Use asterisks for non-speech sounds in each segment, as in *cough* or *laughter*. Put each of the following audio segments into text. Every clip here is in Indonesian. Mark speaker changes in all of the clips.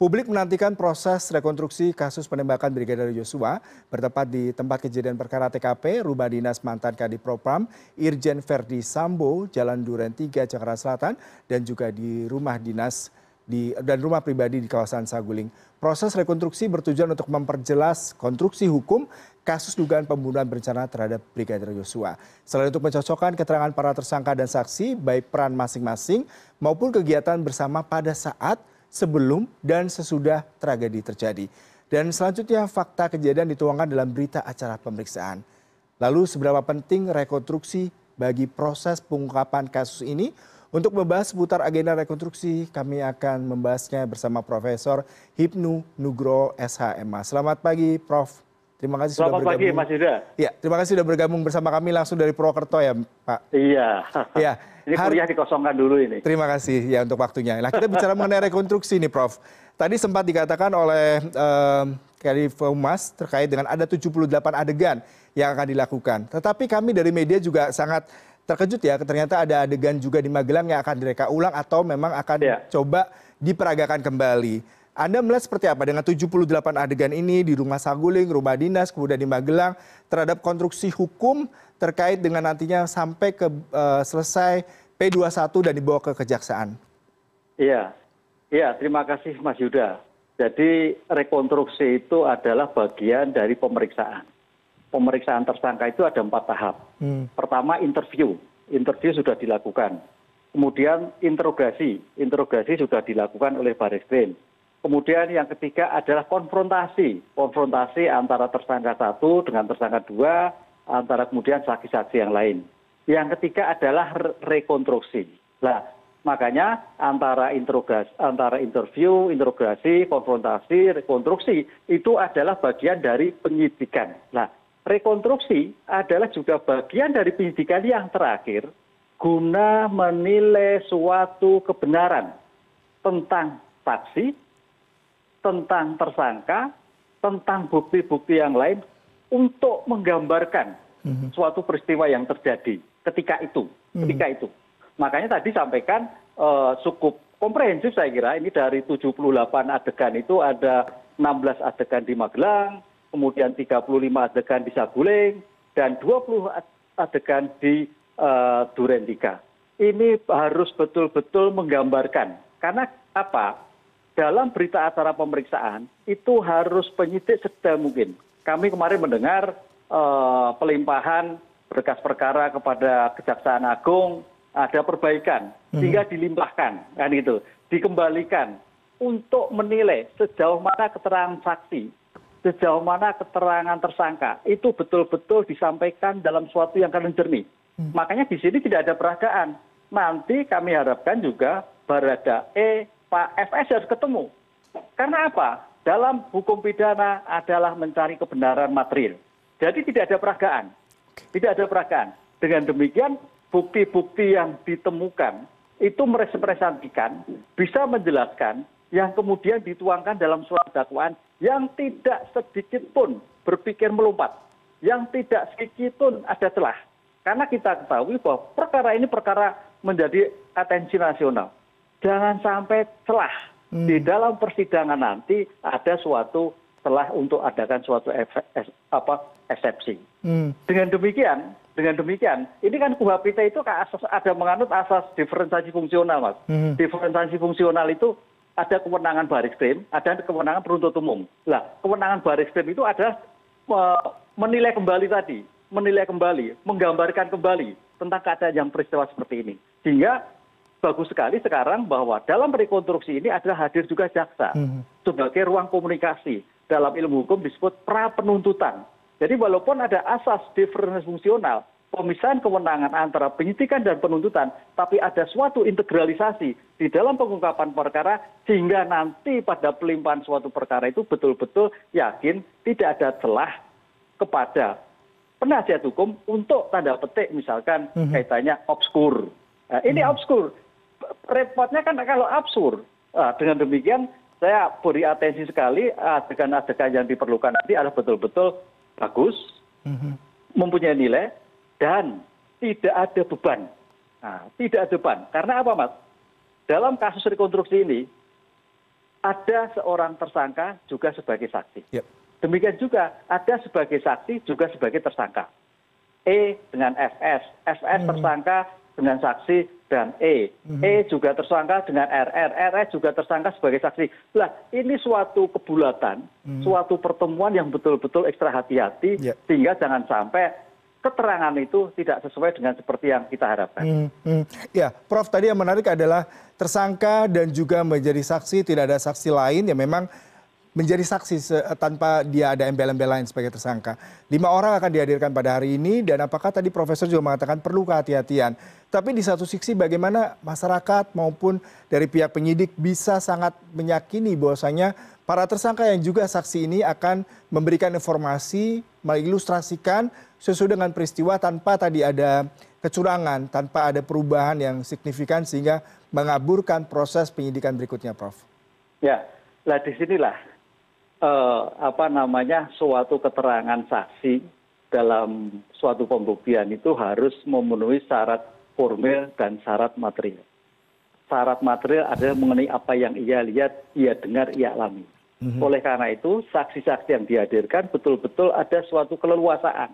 Speaker 1: publik menantikan proses rekonstruksi kasus penembakan brigadir yosua bertempat di tempat kejadian perkara tkp rumah dinas mantan kadipropam irjen verdi sambo jalan duren tiga jakarta selatan dan juga di rumah dinas dan rumah pribadi di kawasan saguling. Proses rekonstruksi bertujuan untuk memperjelas konstruksi hukum kasus dugaan pembunuhan berencana terhadap brigadir yosua. Selain untuk mencocokkan keterangan para tersangka dan saksi baik peran masing masing maupun kegiatan bersama pada saat sebelum dan sesudah tragedi terjadi. Dan selanjutnya fakta kejadian dituangkan dalam berita acara pemeriksaan. Lalu seberapa penting rekonstruksi bagi proses pengungkapan kasus ini? Untuk membahas seputar agenda rekonstruksi kami akan membahasnya bersama prof hipnu nugroho shma selamat pagi prof terima kasih sudah
Speaker 2: Selamat pagi
Speaker 1: bergabung
Speaker 2: Mas Yuda.
Speaker 1: ya terima kasih sudah bergabung bersama kami langsung dari purwokerto ya pak
Speaker 2: Iya.
Speaker 1: ya *laughs*
Speaker 2: Ini
Speaker 1: har-
Speaker 2: kuliah dikosongkan dulu ini.
Speaker 1: Terima kasih ya untuk waktunya. Nah kita bicara mengenai rekonstruksi nih Prof. Tadi sempat dikatakan oleh um, Kadif Humas terkait dengan ada 78 adegan yang akan dilakukan. Tetapi kami dari media juga sangat terkejut ya ternyata ada adegan juga di Magelang yang akan direka ulang atau memang akan
Speaker 2: Ya.
Speaker 1: coba diperagakan kembali. Anda melihat seperti apa dengan 78 adegan ini di rumah Saguling, rumah dinas, kemudian di Magelang terhadap konstruksi hukum terkait dengan nantinya sampai ke eh, selesai P21 dan dibawa ke kejaksaan.
Speaker 2: Iya. Iya, terima kasih Mas Yuda. Jadi rekonstruksi itu adalah bagian dari pemeriksaan. Pemeriksaan tersangka itu ada empat tahap.
Speaker 1: Hmm.
Speaker 2: Pertama interview. Interview sudah dilakukan. Kemudian interogasi. Interogasi sudah dilakukan oleh Baris Krim. Kemudian yang ketiga adalah konfrontasi. Konfrontasi antara tersangka satu dengan tersangka dua, antara kemudian saksi-saksi yang lain. Yang ketiga adalah re- rekonstruksi. Nah, makanya antara interogasi, antara interview, interogasi, konfrontasi, rekonstruksi itu adalah bagian dari penyidikan. Nah, rekonstruksi adalah juga bagian dari penyidikan yang terakhir guna menilai suatu kebenaran tentang saksi, tentang tersangka, tentang bukti-bukti yang lain untuk menggambarkan suatu peristiwa yang terjadi ketika itu, ketika itu. Makanya tadi sampaikan eh, cukup komprehensif saya kira ini dari 78 adegan itu ada 16 adegan di Magelang, kemudian 35 adegan di Saguling dan 20 ad- adegan di eh, Duren Tiga. Ini harus betul-betul menggambarkan karena apa? Dalam berita acara pemeriksaan itu harus penyidik sedang mungkin. Kami kemarin mendengar eh, pelimpahan berkas perkara kepada Kejaksaan Agung ada perbaikan sehingga dilimpahkan kan itu, dikembalikan untuk menilai sejauh mana keterangan saksi, sejauh mana keterangan tersangka itu betul-betul disampaikan dalam suatu yang kalian jernih. Makanya di sini tidak ada peragaan. Nanti kami harapkan juga Barada E, Pak FS harus ketemu. Karena apa? Dalam hukum pidana adalah mencari kebenaran material. Jadi tidak ada peragaan. Tidak ada peragaan. Dengan demikian bukti-bukti yang ditemukan itu merepresentasikan, bisa menjelaskan yang kemudian dituangkan dalam surat dakwaan yang tidak sedikit pun berpikir melompat, yang tidak sedikit pun ada celah. Karena kita ketahui bahwa perkara ini perkara menjadi atensi nasional. Jangan sampai celah di dalam persidangan nanti ada suatu celah untuk adakan suatu apa eksepsi.
Speaker 1: Hmm.
Speaker 2: Dengan demikian, dengan demikian, ini kan KUHP kita itu asas ada menganut asas diferensiasi fungsional, Mas.
Speaker 1: Hmm.
Speaker 2: Diferensiasi fungsional itu ada kewenangan baris krim, ada kewenangan penuntut umum. Lah, kewenangan baris krim itu adalah menilai kembali tadi, menilai kembali, menggambarkan kembali tentang keadaan yang peristiwa seperti ini. Sehingga bagus sekali sekarang bahwa dalam rekonstruksi ini adalah hadir juga jaksa
Speaker 1: Mhm.
Speaker 2: sebagai ruang komunikasi. Dalam ilmu hukum disebut pra penuntutan. Jadi walaupun ada asas diferensiasi fungsional, pemisahan kewenangan antara penyidikan dan penuntutan, tapi ada suatu integralisasi di dalam pengungkapan perkara sehingga nanti pada pelimpahan suatu perkara itu betul-betul yakin tidak ada celah kepada penasihat hukum untuk tanda petik misalkan kaitannya obskur. Nah, ini obskur. Repotnya kan kalau absurd. Nah, dengan demikian saya beri atensi sekali adegan-adegan yang diperlukan nanti adalah betul-betul bagus,
Speaker 1: Mhm.
Speaker 2: mempunyai nilai dan tidak ada beban. Nah, tidak ada beban. Karena apa, Mas? Dalam kasus rekonstruksi ini ada seorang tersangka juga sebagai saksi.
Speaker 1: Yep.
Speaker 2: Demikian juga ada sebagai saksi juga sebagai tersangka. E dengan FS, FS tersangka dengan saksi dan E. E juga tersangka dengan RR, RR juga tersangka sebagai saksi. Lah, ini suatu kebulatan, suatu pertemuan yang betul-betul ekstra hati-hati
Speaker 1: Ya.
Speaker 2: sehingga jangan sampai keterangan itu tidak sesuai dengan seperti yang kita harapkan.
Speaker 1: Hmm. Ya, Prof tadi yang menarik adalah tersangka dan juga menjadi saksi tidak ada saksi lain yang memang menjadi saksi se- tanpa dia ada embel-embel lain sebagai tersangka. Lima orang akan dihadirkan pada hari ini dan apakah tadi Profesor juga mengatakan perlu kehati-hatian. Tapi di satu sisi bagaimana masyarakat maupun dari pihak penyidik bisa sangat meyakini bahwasanya para tersangka yang juga saksi ini akan memberikan informasi, mengilustrasikan sesuai dengan peristiwa tanpa tadi ada kecurangan, tanpa ada perubahan yang signifikan sehingga mengaburkan proses penyidikan berikutnya, Prof.
Speaker 2: Ya, lah di sinilah eh, apa namanya suatu keterangan saksi dalam suatu pembuktian itu harus memenuhi syarat formil dan syarat material. Syarat material adalah mengenai apa yang ia lihat, ia dengar, ia alami. Oleh karena itu, saksi-saksi yang dihadirkan betul-betul ada suatu keleluasaan,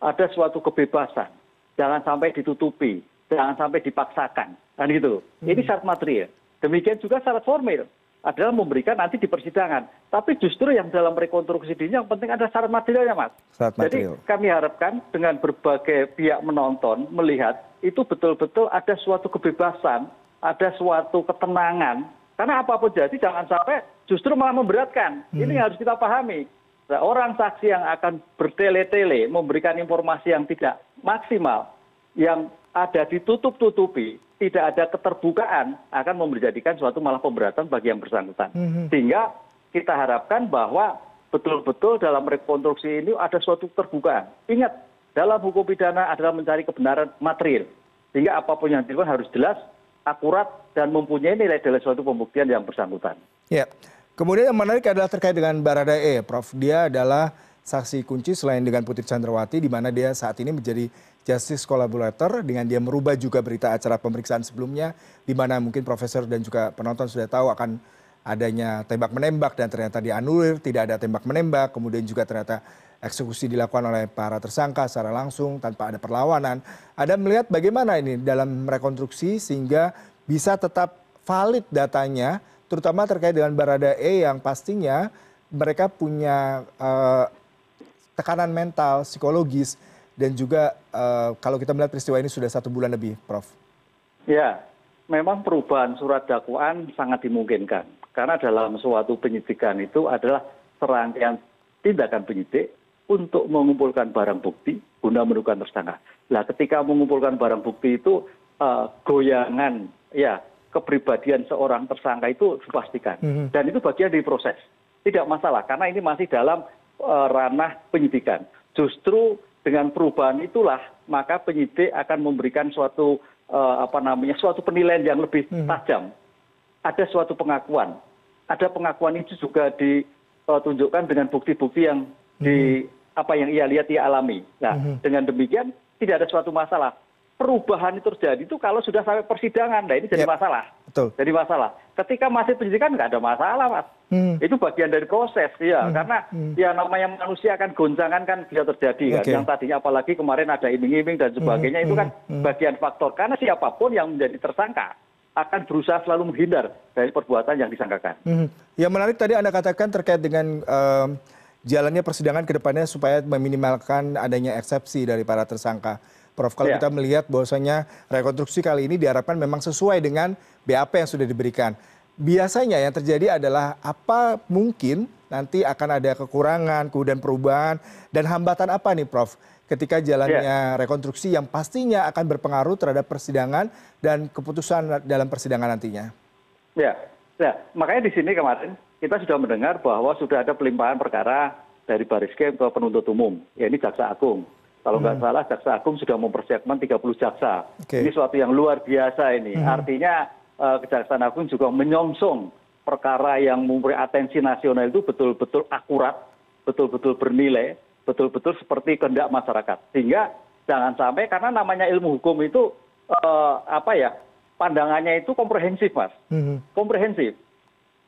Speaker 2: ada suatu kebebasan. Jangan sampai ditutupi, jangan sampai dipaksakan. Kan gitu. Ini syarat material. Demikian juga syarat formil adalah memberikan nanti di persidangan. Tapi justru yang dalam rekonstruksi ini yang penting ada syarat materialnya, Mas.
Speaker 1: Syarat
Speaker 2: Jadi
Speaker 1: material.
Speaker 2: kami harapkan dengan berbagai pihak menonton, melihat itu betul-betul ada suatu kebebasan, ada suatu ketenangan. Karena apa pun jadi jangan sampai justru malah memberatkan. Ini yang harus kita pahami. Nah, orang saksi yang akan bertele-tele memberikan informasi yang tidak maksimal, yang ada ditutup-tutupi, tidak ada keterbukaan, akan menjadikan suatu malah pemberatan bagi yang bersangkutan. Sehingga kita harapkan bahwa betul-betul dalam rekonstruksi ini ada suatu keterbukaan. Ingat, dalam hukum pidana adalah mencari kebenaran material. Sehingga apa pun yang dilakukan harus jelas, akurat, dan mempunyai nilai dalam suatu pembuktian yang bersangkutan.
Speaker 1: Ya. Kemudian yang menarik adalah terkait dengan Baradae, Prof. Dia adalah saksi kunci selain dengan Putri Chandrawati di mana dia saat ini menjadi justice collaborator dengan dia merubah juga berita acara pemeriksaan sebelumnya di mana mungkin profesor dan juga penonton sudah tahu akan adanya tembak menembak dan ternyata dianulir, tidak ada tembak menembak, kemudian juga ternyata eksekusi dilakukan oleh para tersangka secara langsung tanpa ada perlawanan. Ada melihat bagaimana ini dalam rekonstruksi sehingga bisa tetap valid datanya, terutama terkait dengan Baradae yang pastinya mereka punya eh, tekanan mental, psikologis, dan juga eh, kalau kita melihat peristiwa ini sudah satu bulan lebih, Prof.
Speaker 2: Ya, memang perubahan surat dakwaan sangat dimungkinkan. Karena dalam suatu penyidikan itu adalah serangkaian tindakan penyidik untuk mengumpulkan barang bukti guna menentukan tersangka. Nah, ketika mengumpulkan barang bukti itu eh, goyangan ya kepribadian seorang tersangka itu dipastikan. Dan itu bagian dari proses. Tidak masalah karena ini masih dalam eh, ranah penyidikan. Justru dengan perubahan itulah maka penyidik akan memberikan suatu eh, apa namanya suatu penilaian yang lebih tajam. Ada suatu pengakuan. Ada pengakuan itu juga ditunjukkan dengan bukti-bukti yang di apa yang ia lihat ia alami. Nah, dengan demikian tidak ada suatu masalah. Perubahan itu terjadi itu kalau sudah sampai persidangan, nah ini jadi
Speaker 1: Ya.
Speaker 2: masalah.
Speaker 1: Betul.
Speaker 2: Jadi masalah. Ketika masih penyidikan nggak ada masalah, mas.
Speaker 1: Hmm.
Speaker 2: Itu bagian dari proses, ya. Karena ya namanya manusia kan goncangan kan bisa terjadi kan. Yang tadinya apalagi kemarin ada iming-iming dan sebagainya itu kan bagian faktor. Karena siapa pun yang menjadi tersangka akan berusaha selalu menghindar dari perbuatan yang disangkakan.
Speaker 1: Mhm. Yang menarik tadi Anda katakan terkait dengan em, jalannya persidangan ke depannya supaya meminimalkan adanya eksepsi dari para tersangka. Prof, kalau
Speaker 2: Ya.
Speaker 1: kita melihat bahwasanya rekonstruksi kali ini diharapkan memang sesuai dengan BAP yang sudah diberikan. Biasanya yang terjadi adalah apa mungkin nanti akan ada kekurangan, kemudian perubahan, dan hambatan apa nih Prof? Ketika jalannya rekonstruksi yang pastinya akan berpengaruh terhadap persidangan dan keputusan dalam persidangan nantinya.
Speaker 2: Ya, ya, makanya di sini kemarin kita sudah mendengar bahwa sudah ada pelimpahan perkara dari Baris Krim ke penuntut umum, ya ini Jaksa Agung. Kalau nggak salah Jaksa Agung sudah mempersiapkan 30 jaksa.
Speaker 1: Oke.
Speaker 2: Ini suatu yang luar biasa ini. Artinya eh, Kejaksaan Agung juga menyongsong perkara yang memberi atensi nasional itu betul-betul akurat, betul-betul bernilai, betul-betul seperti kehendak masyarakat. Sehingga jangan sampai karena namanya ilmu hukum itu eh, apa ya pandangannya itu komprehensif mas,
Speaker 1: Mhm.
Speaker 2: komprehensif.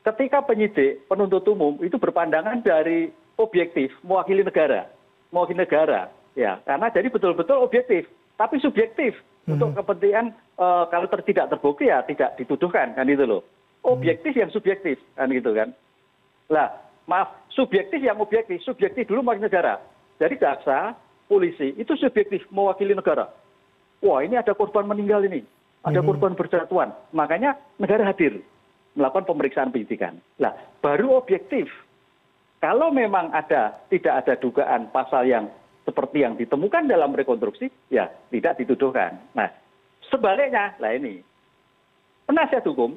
Speaker 2: ketika penyidik penuntut umum itu berpandangan dari objektif mewakili negara mewakili negara ya karena jadi betul betul objektif tapi subjektif. Untuk kepentingan eh, kalau ter- tidak terbukti ya tidak dituduhkan kan itu loh. Objektif yang subjektif kan gitu kan. Lah maaf subjektif yang objektif subjektif dulu mewakili negara. Jadi jaksa polisi itu subjektif mewakili negara. Wah ini ada korban meninggal ini. Ada korban berjatuhan. Makanya negara hadir melakukan pemeriksaan penyidikan. Lah baru objektif. Kalau memang ada tidak ada dugaan pasal yang seperti yang ditemukan dalam rekonstruksi ya tidak dituduhkan. Nah sebaliknya lah ini penasihat hukum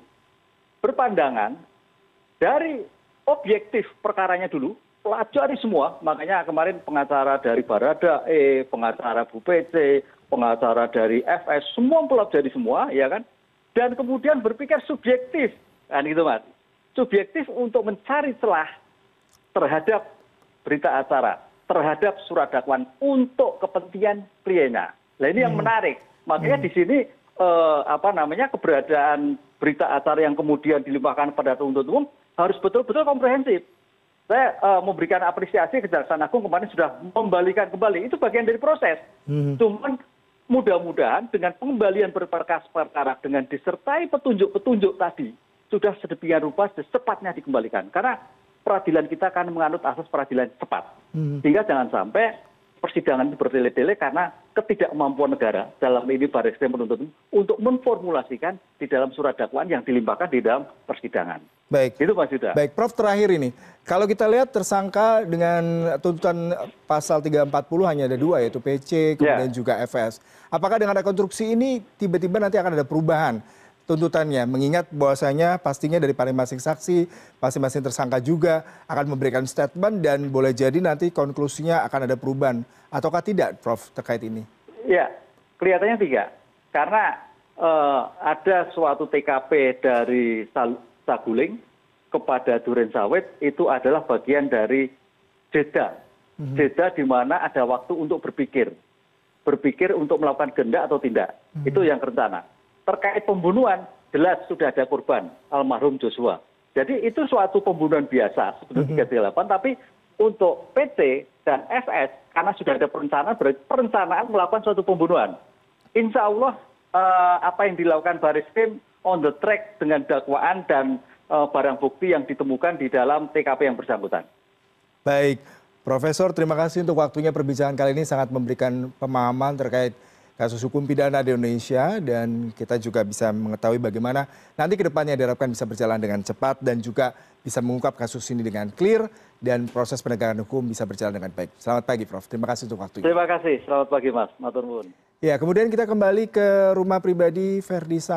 Speaker 2: berpandangan dari objektif perkaranya dulu pelajari semua. Makanya kemarin pengacara dari barada e pengacara bu pc pengacara dari fs semua pelajari semua ya kan? Dan kemudian berpikir subjektif. Kan gitu mas? Subjektif untuk mencari celah terhadap berita acara terhadap surat dakwaan untuk kepentingan kliennya. Nah ini yang menarik. Makanya di sini eh, apa namanya keberadaan berita acara yang kemudian dilimpahkan pada penuntut umum harus betul betul komprehensif. Saya eh, memberikan apresiasi kejaksaan agung kemarin sudah membalikan kembali. Itu bagian dari proses. Cuman mudah-mudahan dengan pengembalian berperkas perkara dengan disertai petunjuk-petunjuk tadi sudah sedemikian rupa secepatnya dikembalikan. Karena peradilan kita akan menganut asas peradilan cepat sehingga jangan sampai persidangan itu bertele-tele karena ketidakmampuan negara dalam ini baris krim penuntut untuk memformulasikan di dalam surat dakwaan yang dilimpahkan di dalam persidangan.
Speaker 1: Baik.
Speaker 2: Itu mas yuda.
Speaker 1: Baik, Prof terakhir ini, kalau kita lihat tersangka dengan tuntutan pasal 340 hanya ada dua yaitu PC kemudian
Speaker 2: Ya.
Speaker 1: juga FS. Apakah dengan rekonstruksi ini tiba-tiba nanti akan ada perubahan tuntutannya? Mengingat bahwasanya pastinya dari masing-masing saksi, masing-masing tersangka juga akan memberikan statement dan boleh jadi nanti konklusinya akan ada perubahan ataukah tidak, Prof terkait ini?
Speaker 2: Ya, kelihatannya tiga. Karena eh, ada suatu TKP dari Saguling kepada Duren Sawit itu adalah bagian dari jeda. Jeda di mana ada waktu untuk berpikir. Berpikir untuk melakukan gendak atau tidak. Itu yang rencana. Terkait pembunuhan, jelas sudah ada korban, almarhum Joshua. Jadi itu suatu pembunuhan biasa, sebetulnya 38, tapi untuk PT dan FS, karena sudah ada perencanaan, berarti perencanaan melakukan suatu pembunuhan. Insya Allah eh, apa yang dilakukan Baris Krim on the track dengan dakwaan dan eh, barang bukti yang ditemukan di dalam TKP yang bersangkutan.
Speaker 1: Baik, Profesor terima kasih untuk waktunya perbincangan kali ini sangat memberikan pemahaman terkait kasus hukum pidana di Indonesia dan kita juga bisa mengetahui bagaimana nanti ke depannya diharapkan bisa berjalan dengan cepat dan juga bisa mengungkap kasus ini dengan clear dan proses penegakan hukum bisa berjalan dengan baik. Selamat pagi Prof, terima kasih untuk waktunya.
Speaker 2: Terima kasih, selamat pagi Mas, matur nuwun.
Speaker 1: Ya, kemudian kita kembali ke rumah pribadi Verdi Sambo.